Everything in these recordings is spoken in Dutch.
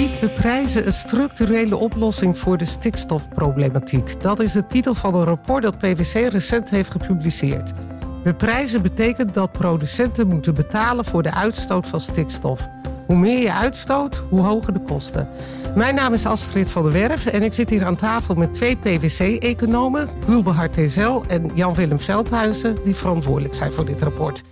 Biedt beprijzen een structurele oplossing voor de stikstofproblematiek? Dat is de titel van een rapport dat PwC recent heeft gepubliceerd. Beprijzen betekent dat producenten moeten betalen voor de uitstoot van stikstof. Hoe meer je uitstoot, hoe hoger de kosten. Mijn naam is Astrid van der Werf en ik zit hier aan tafel met twee PwC-economen, Gulbehart Tezel en Jan-Willem Veldhuizen, die verantwoordelijk zijn voor dit rapport.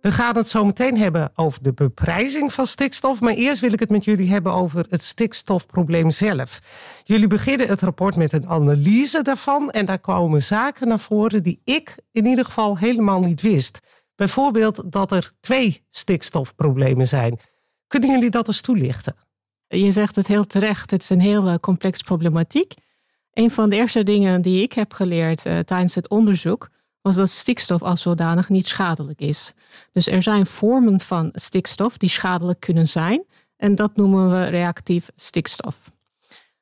We gaan het zo meteen hebben over de beprijzing van stikstof. Maar eerst wil ik het met jullie hebben over het stikstofprobleem zelf. Jullie beginnen het rapport met een analyse daarvan. En daar komen zaken naar voren die ik in ieder geval helemaal niet wist. Bijvoorbeeld dat er twee stikstofproblemen zijn. Kunnen jullie dat eens toelichten? Je zegt het heel terecht. Het is een heel complex problematiek. Een van de eerste dingen die ik heb geleerd uh, tijdens het onderzoek was dat stikstof als zodanig niet schadelijk is. Dus er zijn vormen van stikstof die schadelijk kunnen zijn. En dat noemen we reactief stikstof.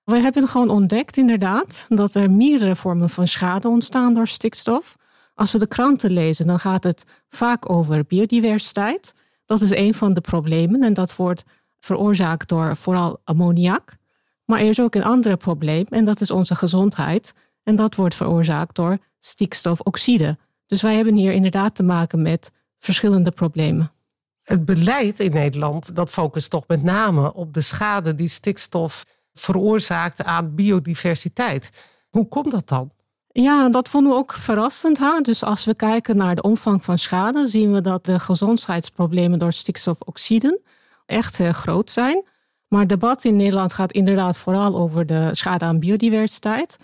We hebben gewoon ontdekt inderdaad dat er meerdere vormen van schade ontstaan door stikstof. Als we de kranten lezen, dan gaat het vaak over biodiversiteit. Dat is een van de problemen en dat wordt veroorzaakt door vooral ammoniak. Maar er is ook een ander probleem en dat is onze gezondheid. En dat wordt veroorzaakt door stikstofoxide. Dus wij hebben hier inderdaad te maken met verschillende problemen. Het beleid in Nederland dat focust toch met name op de schade die stikstof veroorzaakt aan biodiversiteit. Hoe komt dat dan? Ja, dat vonden we ook verrassend. Hè? Dus als we kijken naar de omvang van schade, zien we dat de gezondheidsproblemen door stikstofoxiden echt heel groot zijn. Maar het debat in Nederland gaat inderdaad vooral over de schade aan biodiversiteit.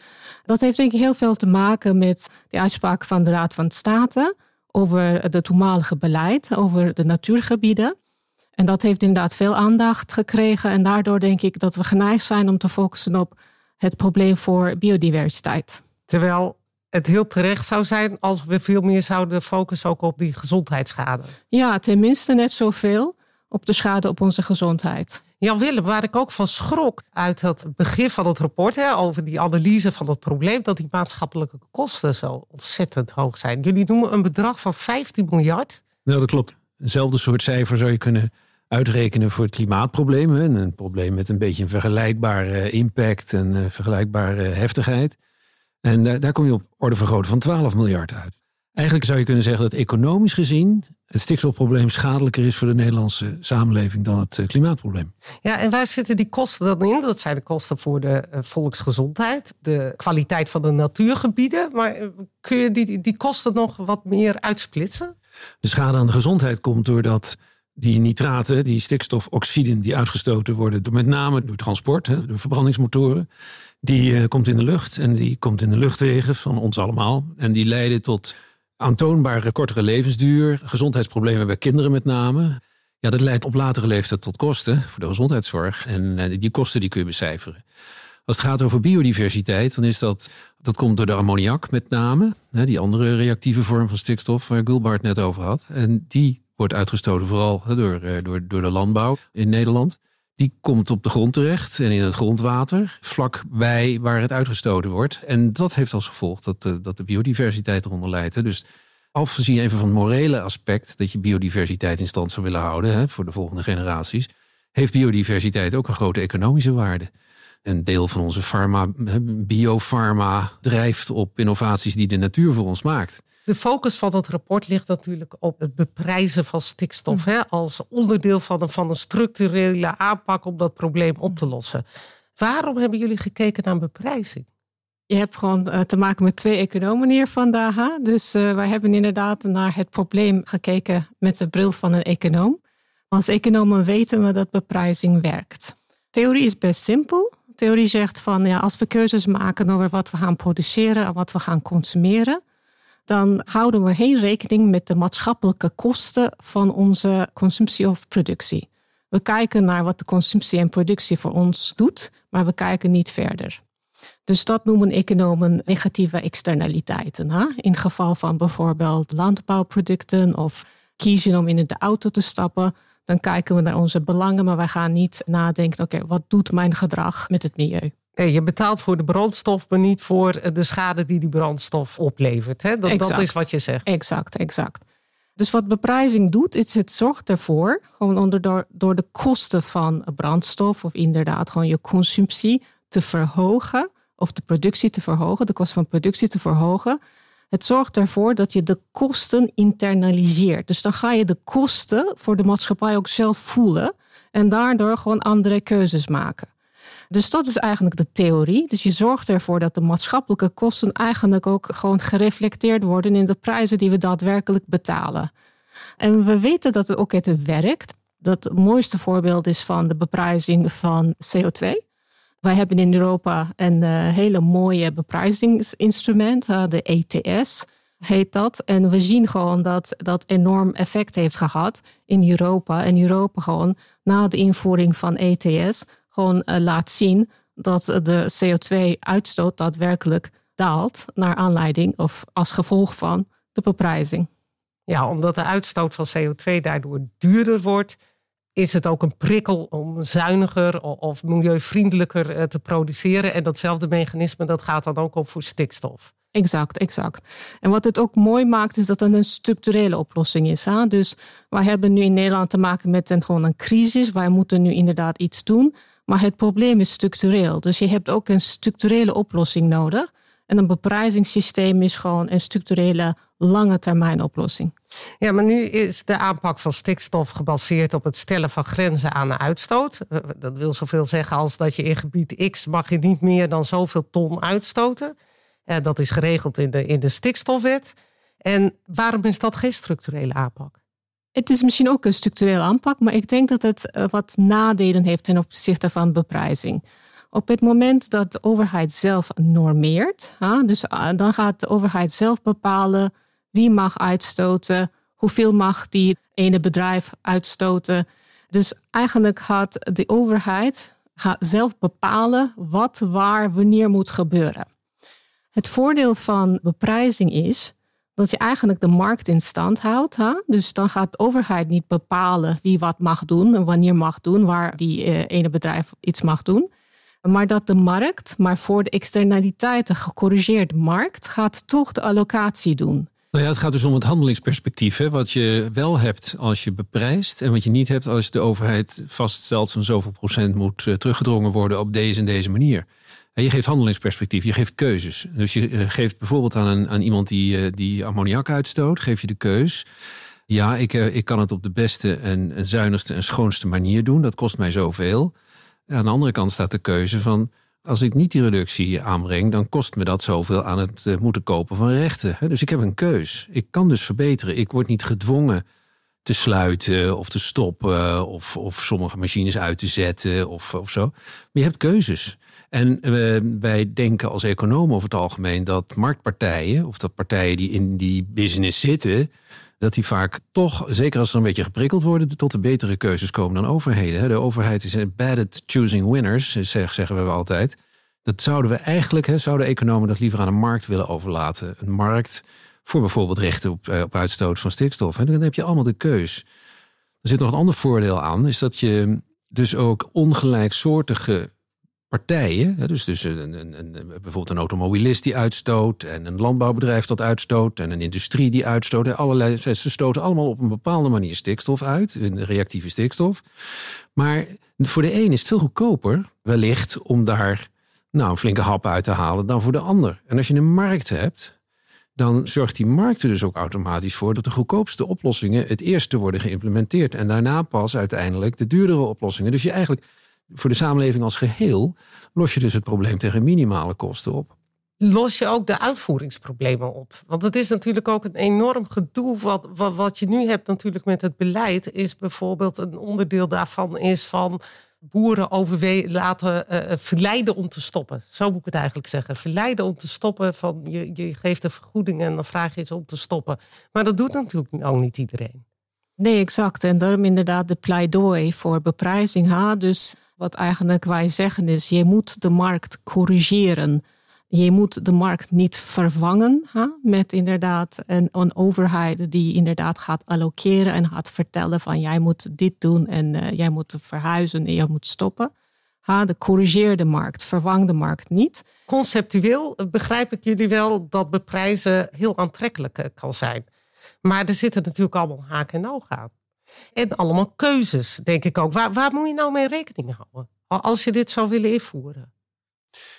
Dat heeft denk ik heel veel te maken met de uitspraak van de Raad van State over het toenmalige beleid, over de natuurgebieden. En dat heeft inderdaad veel aandacht gekregen. En daardoor denk ik dat we geneigd zijn om te focussen op het probleem voor biodiversiteit. Terwijl het heel terecht zou zijn als we veel meer zouden focussen ook op die gezondheidsschade. Ja, tenminste net zoveel op de schade op onze gezondheid. Jan Willem, waar ik ook van schrok uit het begin van het rapport hè, over die analyse van het probleem, dat die maatschappelijke kosten zo ontzettend hoog zijn. Jullie noemen een bedrag van 15 miljard. Nou, dat klopt. Eenzelfde soort cijfer zou je kunnen uitrekenen voor het klimaatprobleem. Hè. Een probleem met een beetje een vergelijkbare impact en uh, vergelijkbare heftigheid. En uh, daar kom je op orde van grootte van 12 miljard uit. Eigenlijk zou je kunnen zeggen dat economisch gezien het stikstofprobleem schadelijker is voor de Nederlandse samenleving dan het eh, klimaatprobleem. Ja, en waar zitten die kosten dan in? Dat zijn de kosten voor de eh, volksgezondheid, de kwaliteit van de natuurgebieden. Maar eh, kun je die, die kosten nog wat meer uitsplitsen? De schade aan de gezondheid komt doordat die nitraten, die stikstofoxiden die uitgestoten worden, door, met name door transport, hè, door verbrandingsmotoren, die komt in de lucht en die komt in de luchtwegen van ons allemaal. En die leiden tot aantoonbare kortere levensduur, gezondheidsproblemen bij kinderen met name. Ja, dat leidt op latere leeftijd tot kosten voor de gezondheidszorg. En eh, die kosten die kun je becijferen. Als het gaat over biodiversiteit, dan is dat, dat komt door de ammoniak met name. Die andere reactieve vorm van stikstof waar Gulbart net over had. En die wordt uitgestoten vooral door, eh, door, door de landbouw in Nederland die komt op de grond terecht en in het grondwater, vlakbij waar het uitgestoten wordt. En dat heeft als gevolg dat de, dat de biodiversiteit eronder leidt. Dus afgezien even van het morele aspect, dat je biodiversiteit in stand zou willen houden hè, voor de volgende generaties, heeft biodiversiteit ook een grote economische waarde. Een deel van onze pharma, biofarma drijft op innovaties die de natuur voor ons maakt. De focus van het rapport ligt natuurlijk op het beprijzen van stikstof. Hè, als onderdeel van een, van een structurele aanpak om dat probleem op te lossen. Waarom hebben jullie gekeken naar beprijzing? Je hebt gewoon eh, te maken met twee economen hier vandaag. Dus uh, wij hebben inderdaad naar het probleem gekeken met de bril van een econoom. Als economen weten we dat beprijzing werkt. Theorie is best simpel. Theorie zegt van ja, als we keuzes maken over wat we gaan produceren en wat we gaan consumeren, dan houden we geen rekening met de maatschappelijke kosten van onze consumptie of productie. We kijken naar wat de consumptie en productie voor ons doet, maar we kijken niet verder. Dus dat noemen economen negatieve externaliteiten. Hè? In geval van bijvoorbeeld landbouwproducten of kiezen om in de auto te stappen, dan kijken we naar onze belangen, maar wij gaan niet nadenken: oké, wat doet mijn gedrag met het milieu? Nee, je betaalt voor de brandstof, maar niet voor de schade die die brandstof oplevert. Hè? Dat, dat is wat je zegt. Exact, exact. Dus wat beprijzing doet, is het zorgt ervoor, gewoon onder door, door de kosten van brandstof of inderdaad gewoon je consumptie te verhogen of de productie te verhogen, de kosten van productie te verhogen. Het zorgt ervoor dat je de kosten internaliseert. Dus dan ga je de kosten voor de maatschappij ook zelf voelen en daardoor gewoon andere keuzes maken. Dus dat is eigenlijk de theorie. Dus je zorgt ervoor dat de maatschappelijke kosten eigenlijk ook gewoon gereflecteerd worden in de prijzen die we daadwerkelijk betalen. En we weten dat het ook het werkt. Dat het mooiste voorbeeld is van de beprijzing van CO2. Wij hebben in Europa een uh, hele mooie beprijzingsinstrument, uh, de ETS heet dat. En we zien gewoon dat dat enorm effect heeft gehad in Europa. En Europa gewoon na de invoering van ETS gewoon uh, laat zien dat de CO2-uitstoot daadwerkelijk daalt naar aanleiding of als gevolg van de beprijzing. Ja, omdat de uitstoot van CO2 daardoor duurder wordt, is het ook een prikkel om zuiniger of milieuvriendelijker eh, te produceren. En datzelfde mechanisme dat gaat dan ook op voor stikstof. Exact, exact. En wat het ook mooi maakt, is dat het een structurele oplossing is. Hè? Dus wij hebben nu in Nederland te maken met een, gewoon een crisis. Wij moeten nu inderdaad iets doen. Maar het probleem is structureel. Dus je hebt ook een structurele oplossing nodig. En een beprijzingssysteem is gewoon een structurele lange termijn oplossing. Ja, maar nu is de aanpak van stikstof gebaseerd op het stellen van grenzen aan de uitstoot. Eh, dat wil zoveel zeggen als dat je in gebied X mag je niet meer dan zoveel ton uitstoten. Eh, dat is geregeld in de, in de stikstofwet. En waarom is dat geen structurele aanpak? Het is misschien ook een structurele aanpak, maar ik denk dat het eh, wat nadelen heeft ten opzichte van beprijzing. Op het moment dat de overheid zelf normeert, dus dan gaat de overheid zelf bepalen wie mag uitstoten, hoeveel mag die ene bedrijf uitstoten. Dus eigenlijk gaat de overheid zelf bepalen wat waar wanneer moet gebeuren. Het voordeel van beprijzing is dat je eigenlijk de markt in stand houdt. Hè? Dus dan gaat de overheid niet bepalen wie wat mag doen en wanneer mag doen, waar die eh, ene bedrijf iets mag doen. Maar dat de markt, maar voor de externaliteiten gecorrigeerde markt, gaat toch de allocatie doen. Nou ja, het gaat dus om het handelingsperspectief. Hè? Wat je wel hebt als je beprijst en wat je niet hebt als de overheid vaststelt van zoveel procent moet uh, teruggedrongen worden op deze en deze manier. Je geeft handelingsperspectief, je geeft keuzes. Dus je eh, geeft bijvoorbeeld aan, een, aan iemand die, eh, die ammoniak uitstoot, geef je de keus. Ja, ik, eh, ik kan het op de beste en, en zuinigste en schoonste manier doen. Dat kost mij zoveel. Aan de andere kant staat de keuze van... als ik niet die reductie aanbreng... dan kost me dat zoveel aan het moeten kopen van rechten. Dus ik heb een keus. Ik kan dus verbeteren. Ik word niet gedwongen te sluiten of te stoppen... of, of sommige machines uit te zetten of, of zo. Maar je hebt keuzes. En uh, wij denken als economen over het algemeen dat marktpartijen, of dat partijen die in die business zitten, dat die vaak toch, zeker als ze een beetje geprikkeld worden, tot de betere keuzes komen dan overheden. De overheid is bad at choosing winners, zeggen we altijd. Dat zouden we eigenlijk, zouden economen dat liever aan een markt willen overlaten. Een markt voor bijvoorbeeld rechten op, eh, op uitstoot van stikstof. En dan heb je allemaal de keus. Er zit nog een ander voordeel aan, is dat je dus ook ongelijksoortige partijen. Dus, dus een, een, een, bijvoorbeeld een automobilist die uitstoot. En een landbouwbedrijf dat uitstoot. En een industrie die uitstoot. Allerlei, ze stoten allemaal op een bepaalde manier stikstof uit. Reactieve stikstof. Maar voor de een is het veel goedkoper, wellicht, om daar nou, een flinke hap uit te halen dan voor de ander. En als je een markt hebt, dan zorgt die markt er dus ook automatisch voor dat de goedkoopste oplossingen het eerste worden geïmplementeerd. En daarna pas uiteindelijk de duurdere oplossingen. Dus je eigenlijk voor de samenleving als geheel los je dus het probleem tegen minimale kosten op. Los je ook de uitvoeringsproblemen op? Want het is natuurlijk ook een enorm gedoe. Wat, wat, je nu hebt natuurlijk met het beleid, is bijvoorbeeld een onderdeel daarvan is van boeren laten uh, verleiden om te stoppen. Zo moet ik het eigenlijk zeggen. Verleiden om te stoppen. Van je, je geeft een vergoeding en dan vraag je ze om te stoppen. Maar dat doet natuurlijk ook niet iedereen. Nee, exact. En daarom inderdaad de pleidooi voor beprijzing. Ha? Dus wat eigenlijk wij zeggen is, je moet de markt corrigeren. Je moet de markt niet vervangen ha? met inderdaad een, overheid die inderdaad gaat allokeren en gaat vertellen van jij moet dit doen en uh, jij moet verhuizen en jij moet stoppen. Ha, de corrigeerde markt, vervang de markt niet. Conceptueel begrijp ik jullie wel dat beprijzen heel aantrekkelijk kan zijn. Maar er zitten natuurlijk allemaal haken en ogen aan. En allemaal keuzes, denk ik ook. Waar, waar moet je nou mee rekening houden? Als je dit zou willen invoeren.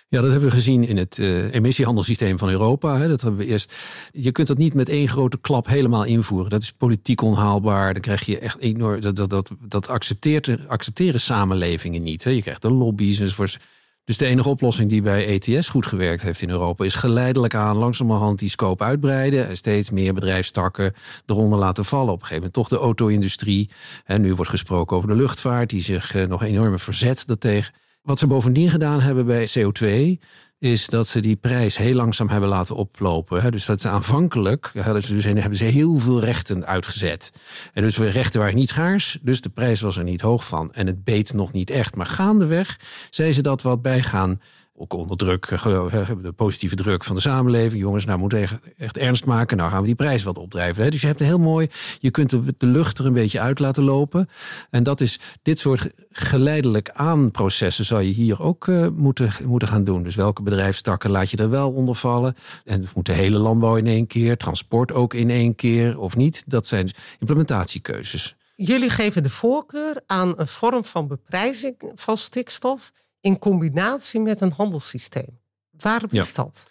Ja, dat hebben we gezien in het uh, emissiehandelssysteem van Europa. Hè. Dat hebben we eerst. Je kunt dat niet met één grote klap helemaal invoeren. Dat is politiek onhaalbaar. Dan krijg je echt enorm. Dat, dat, dat, accepteert, accepteren samenlevingen niet. Hè. Je krijgt de lobby's enzovoorts. Dus de enige oplossing die bij ETS goed gewerkt heeft in Europa is geleidelijk aan langzamerhand die scope uitbreiden en steeds meer bedrijfstakken eronder laten vallen. Op een gegeven moment toch de auto-industrie. En nu wordt gesproken over de luchtvaart, die zich uh, nog enorm verzet daartegen. Wat ze bovendien gedaan hebben bij CO2 is dat ze die prijs heel langzaam hebben laten oplopen. Dus dat ze aanvankelijk hadden ze, dus, hebben ze heel veel rechten uitgezet. En dus rechten waren niet schaars, dus de prijs was er niet hoog van. En het beet nog niet echt. Maar gaandeweg zei ze dat wat bijgaan ook onder druk, eh, de positieve druk van de samenleving. Jongens, nou moeten we echt ernst maken. Nou gaan we die prijs wat opdrijven. Dus je hebt een heel mooi, je kunt de, lucht er een beetje uit laten lopen. En dat is dit soort geleidelijk aanprocessen zou je hier ook uh, moeten, moeten gaan doen. Dus welke bedrijfstakken laat je er wel onder vallen? En moet de hele landbouw in één keer, transport ook in één keer of niet? Dat zijn implementatiekeuzes. Jullie geven de voorkeur aan een vorm van beprijzing van stikstof in combinatie met een handelssysteem. Waarom is dat?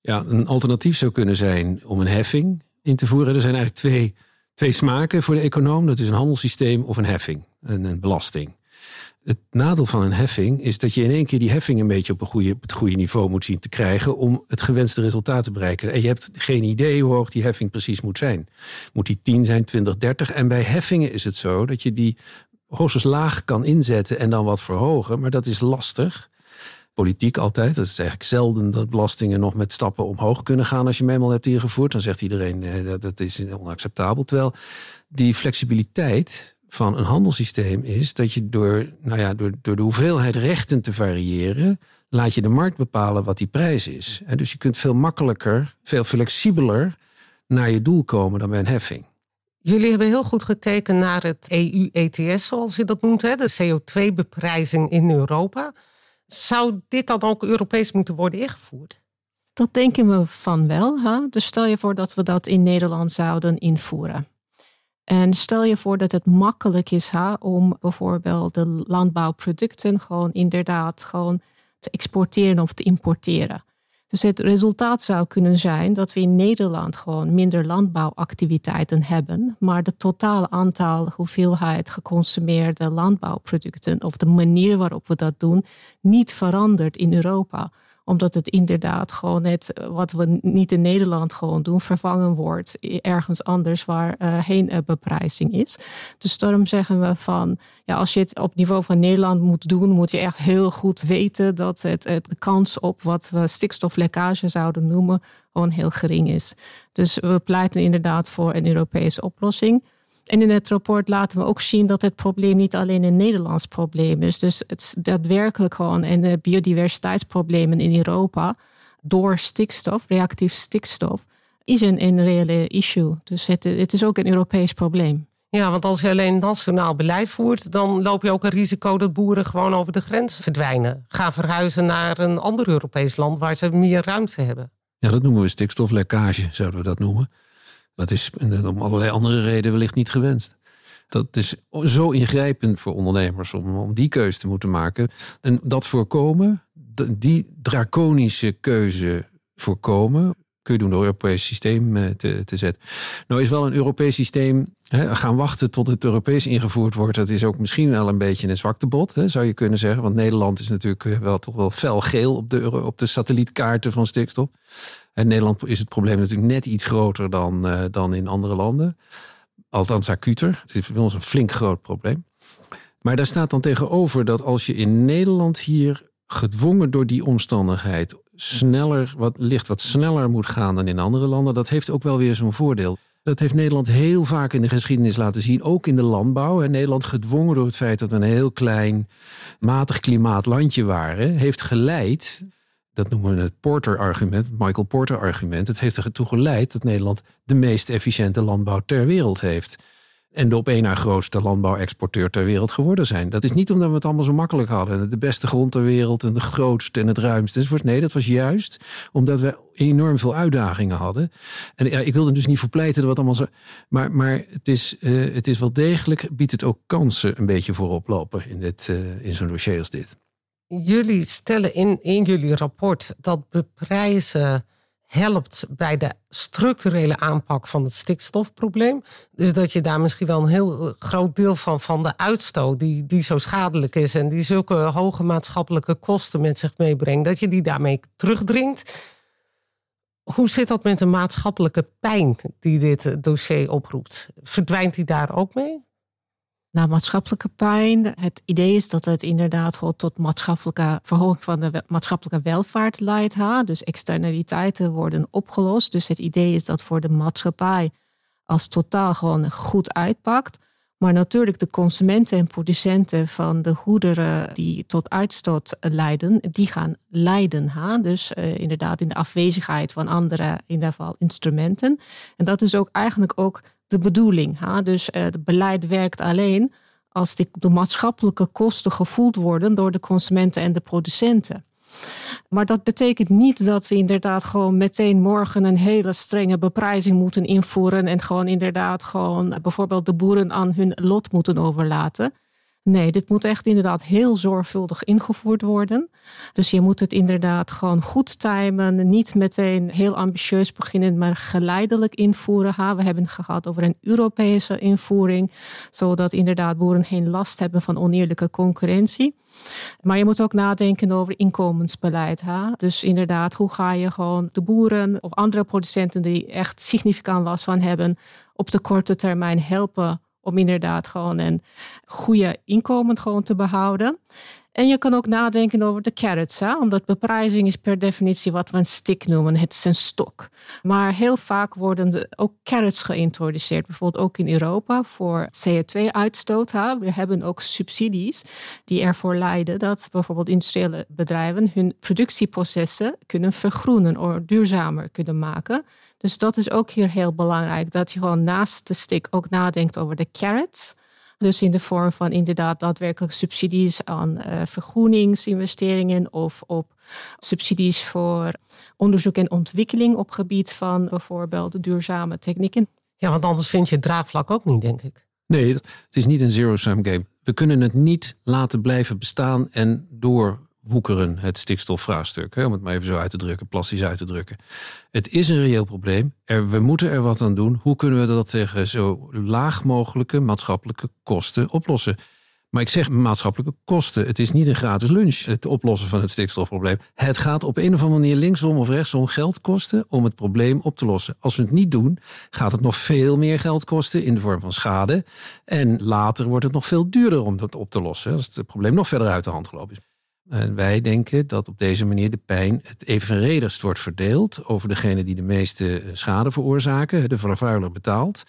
Ja, een alternatief zou kunnen zijn om een heffing in te voeren. Er zijn eigenlijk twee, twee smaken voor de econoom. Dat is een handelssysteem of een heffing, een, een belasting. Het nadeel van een heffing is dat je in één keer die heffing een beetje op, een goede, op het goede niveau moet zien te krijgen om het gewenste resultaat te bereiken. En je hebt geen idee hoe hoog die heffing precies moet zijn. Moet die 10 zijn, 20, 30? En bij heffingen is het zo dat je die hoogstens laag kan inzetten en dan wat verhogen. Maar dat is lastig. Politiek altijd. Dat is eigenlijk zelden dat belastingen nog met stappen omhoog kunnen gaan als je hem eenmaal hebt ingevoerd. Dan zegt iedereen eh, dat, dat is onacceptabel. Terwijl die flexibiliteit van een handelssysteem is dat je door, nou ja, door, door de hoeveelheid rechten te variëren, laat je de markt bepalen wat die prijs is. En dus je kunt veel makkelijker, veel flexibeler naar je doel komen dan bij een heffing. Jullie hebben heel goed gekeken naar het EU-ETS, zoals je dat noemt, hè, de CO2-beprijzing in Europa. Zou dit dan ook Europees moeten worden ingevoerd? Dat denken we van wel. Hè? Dus stel je voor dat we dat in Nederland zouden invoeren. En stel je voor dat het makkelijk is hè, om bijvoorbeeld de landbouwproducten gewoon inderdaad gewoon te exporteren of te importeren. Dus het resultaat zou kunnen zijn dat we in Nederland gewoon minder landbouwactiviteiten hebben, maar de totale aantal hoeveelheid geconsumeerde landbouwproducten of de manier waarop we dat doen niet verandert in Europa omdat het inderdaad gewoon net eh, wat we niet in Nederland gewoon doen, vervangen wordt ergens anders waar uh, geen uh, beprijzing is. Dus daarom zeggen we van, ja, als je het op niveau van Nederland moet doen, moet je echt heel goed weten dat het, het de kans op wat we stikstoflekkage zouden noemen, gewoon heel gering is. Dus we pleiten inderdaad voor een Europese oplossing. En in het rapport laten we ook zien dat het probleem niet alleen een Nederlands probleem is. Dus het is daadwerkelijk gewoon en de biodiversiteitsproblemen in Europa door stikstof, reactief stikstof, is een, een reële issue. Dus het, het is ook een Europees probleem. Ja, want als je alleen nationaal beleid voert, dan loop je ook een risico dat boeren gewoon over de grens verdwijnen. Gaan verhuizen naar een ander Europees land waar ze meer ruimte hebben. Ja, dat noemen we stikstoflekkage, zouden we dat noemen. Dat is om allerlei andere redenen wellicht niet gewenst. Dat is zo ingrijpend voor ondernemers om, om die keuze te moeten maken. En dat voorkomen, die draconische keuze voorkomen, kun je doen door Europees systeem eh, te, te zetten. Nou is wel een Europees systeem hè, gaan wachten tot het Europees ingevoerd wordt. Dat is ook misschien wel een beetje een zwaktebod, hè, zou je kunnen zeggen. Want Nederland is natuurlijk eh, wel toch wel fel geel op de, op de satellietkaarten van stikstof. In Nederland is het probleem natuurlijk net iets groter dan, uh, dan in andere landen. Althans acuter. Het is bij ons een flink groot probleem. Maar daar staat dan tegenover dat als je in Nederland hier gedwongen door die omstandigheid sneller, wat, licht wat sneller moet gaan dan in andere landen, dat heeft ook wel weer zo'n voordeel. Dat heeft Nederland heel vaak in de geschiedenis laten zien, ook in de landbouw. En Nederland gedwongen door het feit dat we een heel klein, matig klimaatlandje waren, heeft geleid dat noemen we het Porter-argument, het Michael Porter-argument. Het heeft ertoe geleid dat Nederland de meest efficiënte landbouw ter wereld heeft. en de op één na grootste landbouwexporteur ter wereld geworden zijn. Dat is niet omdat we het allemaal zo makkelijk hadden. De beste grond ter wereld en de grootste en het ruimste. Nee, dat was juist omdat we enorm veel uitdagingen hadden. En ja, ik wilde dus niet verpleiten dat wat allemaal zo. Maar, maar het, is, uh, het is wel degelijk, biedt het ook kansen een beetje voor oplopen in, dit, uh, in zo'n dossier als dit. Jullie stellen in, in jullie rapport dat beprijzen helpt bij de structurele aanpak van het stikstofprobleem. Dus dat je daar misschien wel een heel groot deel van, van de uitstoot, die, die zo schadelijk is en die zulke hoge maatschappelijke kosten met zich meebrengt, dat je die daarmee terugdringt. Hoe zit dat met de maatschappelijke pijn die dit dossier oproept? Verdwijnt die daar ook mee? Naar maatschappelijke pijn. Het idee is dat het inderdaad gewoon tot maatschappelijke verhoging van de maatschappelijke welvaart leidt. Ha? Dus externaliteiten worden opgelost. Dus het idee is dat voor de maatschappij als totaal gewoon goed uitpakt. Maar natuurlijk de consumenten en producenten van de goederen die tot uitstoot leiden, die gaan lijden. Ha? Dus uh, inderdaad in de afwezigheid van andere, in ieder geval instrumenten. En dat is ook eigenlijk ook de bedoeling. Ha? Dus uh, het beleid werkt alleen als de, de maatschappelijke kosten gevoeld worden door de consumenten en de producenten. Maar dat betekent niet dat we inderdaad gewoon meteen morgen een hele strenge beprijzing moeten invoeren en gewoon inderdaad gewoon bijvoorbeeld de boeren aan hun lot moeten overlaten. Nee, dit moet echt inderdaad heel zorgvuldig ingevoerd worden. Dus je moet het inderdaad gewoon goed timen. Niet meteen heel ambitieus beginnen, maar geleidelijk invoeren. We hebben het gehad over een Europese invoering, zodat inderdaad boeren geen last hebben van oneerlijke concurrentie. Maar je moet ook nadenken over inkomensbeleid. Hè? Dus inderdaad, hoe ga je gewoon de boeren of andere producenten die echt significant last van hebben, op de korte termijn helpen om inderdaad gewoon een goede inkomen gewoon te behouden. En je kan ook nadenken over de carrots, hè? omdat beprijzing is per definitie wat we een stick noemen. Het is een stok. Maar heel vaak worden ook carrots geïntroduceerd, bijvoorbeeld ook in Europa voor CO2-uitstoot. We hebben ook subsidies die ervoor leiden dat bijvoorbeeld industriële bedrijven hun productieprocessen kunnen vergroenen of duurzamer kunnen maken. Dus dat is ook hier heel belangrijk, dat je gewoon naast de stick ook nadenkt over de carrots. Dus in de vorm van inderdaad daadwerkelijk subsidies aan uh, vergroeningsinvesteringen of op subsidies voor onderzoek en ontwikkeling op gebied van bijvoorbeeld duurzame technieken. Ja, want anders vind je het draagvlak ook niet, denk ik. Nee, het is niet een zero-sum game. We kunnen het niet laten blijven bestaan en door woekeren, het stikstofvraagstuk. Om het maar even zo uit te drukken, plastisch uit te drukken. Het is een reëel probleem. We moeten er wat aan doen. Hoe kunnen we dat tegen zo laag mogelijke maatschappelijke kosten oplossen? Maar ik zeg maatschappelijke kosten. Het is niet een gratis lunch, het oplossen van het stikstofprobleem. Het gaat op een of andere manier linksom of rechtsom geld kosten om het probleem op te lossen. Als we het niet doen, gaat het nog veel meer geld kosten in de vorm van schade. En later wordt het nog veel duurder om dat op te lossen. Als het probleem nog verder uit de hand gelopen is. En wij denken dat op deze manier de pijn het evenredigst wordt verdeeld over degene die de meeste eh, schade veroorzaken, de vervuiler betaalt,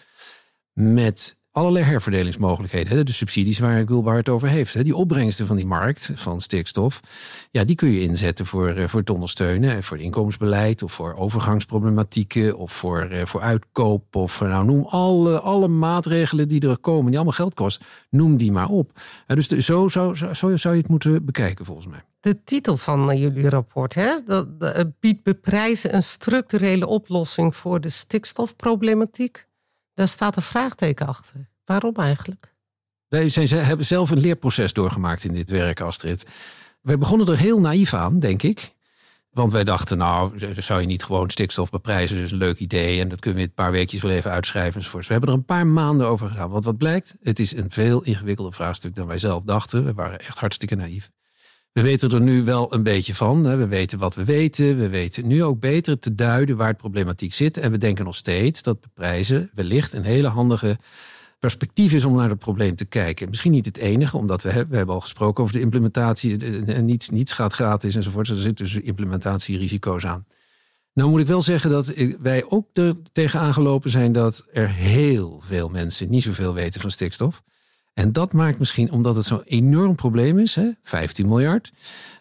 met allerlei herverdelingsmogelijkheden. De subsidies waar Gulbar het over heeft. Die opbrengsten van die markt van stikstof. Ja, die kun je inzetten voor, eh, voor het ondersteunen. Voor het inkomensbeleid of voor overgangsproblematieken. Of voor, eh, voor uitkoop. Of nou, noem alle, alle maatregelen die er komen. Die allemaal geld kosten. Noem die maar op. Dus zo, zo, zo, zo zou je het moeten bekijken volgens mij. De titel van eh, jullie rapport hè, dat biedt beprijzen een structurele oplossing voor de stikstofproblematiek. Daar staat een vraagteken achter. Waarom eigenlijk? Wij zijn, hebben zelf een leerproces doorgemaakt in dit werk, Astrid. Wij begonnen er heel naïef aan, denk ik. Want wij dachten, nou, zou je niet gewoon stikstof beprijzen? Dus een leuk idee. En dat kunnen we in een paar weekjes wel even uitschrijven enzovoorts. We hebben er een paar maanden over gedaan. Want wat blijkt? Het is een veel ingewikkelder vraagstuk dan wij zelf dachten. We waren echt hartstikke naïef. We weten er nu wel een beetje van. We weten wat we weten. We weten nu ook beter te duiden waar het problematiek zit. En we denken nog steeds dat prijzen wellicht een hele handige perspectief is om naar het probleem te kijken. Misschien niet het enige, omdat we, we hebben al gesproken over de implementatie. En niets, niets gaat gratis enzovoort. Er zitten dus implementatierisico's aan. Nou moet ik wel zeggen dat wij ook er tegen aangelopen zijn dat er heel veel mensen niet zoveel weten van stikstof. En dat maakt misschien, omdat het zo'n enorm probleem is, hè, 15 miljard,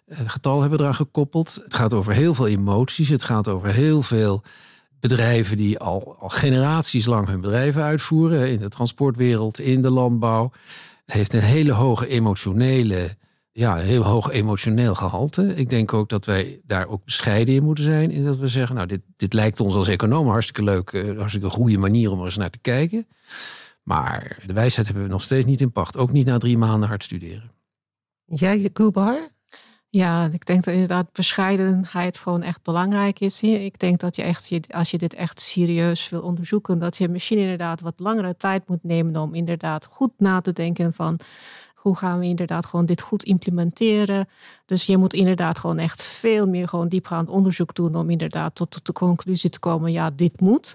eh, getal hebben we eraan gekoppeld. Het gaat over heel veel emoties, het gaat over heel veel bedrijven die al, al generaties lang hun bedrijven uitvoeren in de transportwereld, in de landbouw. Het heeft een hele hoge emotionele, ja, heel hoog emotioneel gehalte. Ik denk ook dat wij daar ook bescheiden in moeten zijn. In dat we zeggen, nou, dit, dit lijkt ons als economen hartstikke leuk, uh, hartstikke goede manier om er eens naar te kijken. Maar de wijsheid hebben we nog steeds niet in pacht. Ook niet na drie maanden hard studeren. Jij, Kulbahar? Ja, ik denk dat inderdaad bescheidenheid gewoon echt belangrijk is. Ik denk dat je echt, als je dit echt serieus wil onderzoeken, dat je misschien inderdaad wat langere tijd moet nemen om inderdaad goed na te denken van hoe gaan we inderdaad gewoon dit goed implementeren. Dus je moet inderdaad gewoon echt veel meer gewoon diepgaand onderzoek doen om inderdaad tot de conclusie te komen, ja, dit moet.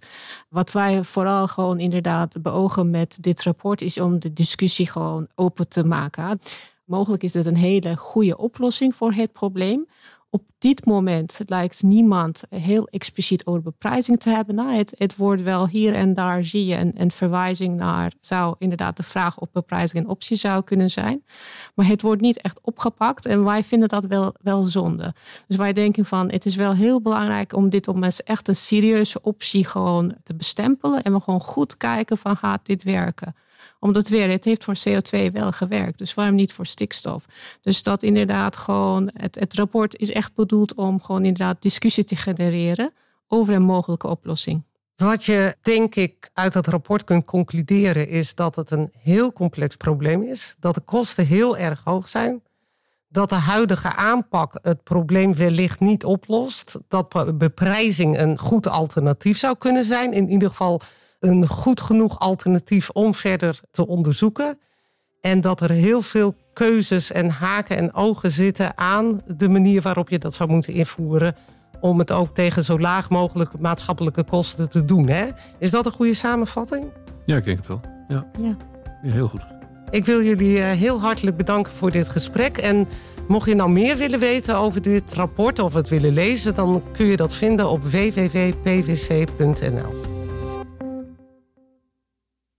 Wat wij vooral gewoon inderdaad beogen met dit rapport is om de discussie gewoon open te maken. Mogelijk is dit een hele goede oplossing voor het probleem. Op dit moment lijkt niemand heel expliciet over beprijzing te hebben. Nou, het, het wordt wel hier en daar zie je een, verwijzing naar, zou inderdaad de vraag of beprijzing een optie zou kunnen zijn. Maar het wordt niet echt opgepakt en wij vinden dat wel, wel zonde. Dus wij denken van, het is wel heel belangrijk om dit om als echt een serieuze optie gewoon te bestempelen en we gewoon goed kijken van gaat dit werken omdat weer, het heeft voor CO2 wel gewerkt. Dus waarom niet voor stikstof? Dus dat inderdaad gewoon, het, het rapport is echt bedoeld om gewoon inderdaad discussie te genereren over een mogelijke oplossing. Wat je denk ik uit dat rapport kunt concluderen is dat het een heel complex probleem is. Dat de kosten heel erg hoog zijn. Dat de huidige aanpak het probleem wellicht niet oplost. Dat beprijzing een goed alternatief zou kunnen zijn. In ieder geval een goed genoeg alternatief om verder te onderzoeken. En dat er heel veel keuzes en haken en ogen zitten aan de manier waarop je dat zou moeten invoeren. Om het ook tegen zo laag mogelijk maatschappelijke kosten te doen. Hè? Is dat een goede samenvatting? Ja, ik denk het wel. Ja, ja. heel goed. Ik wil jullie eh, heel hartelijk bedanken voor dit gesprek. En mocht je nou meer willen weten over dit rapport of het willen lezen, dan kun je dat vinden op www.pwc.nl.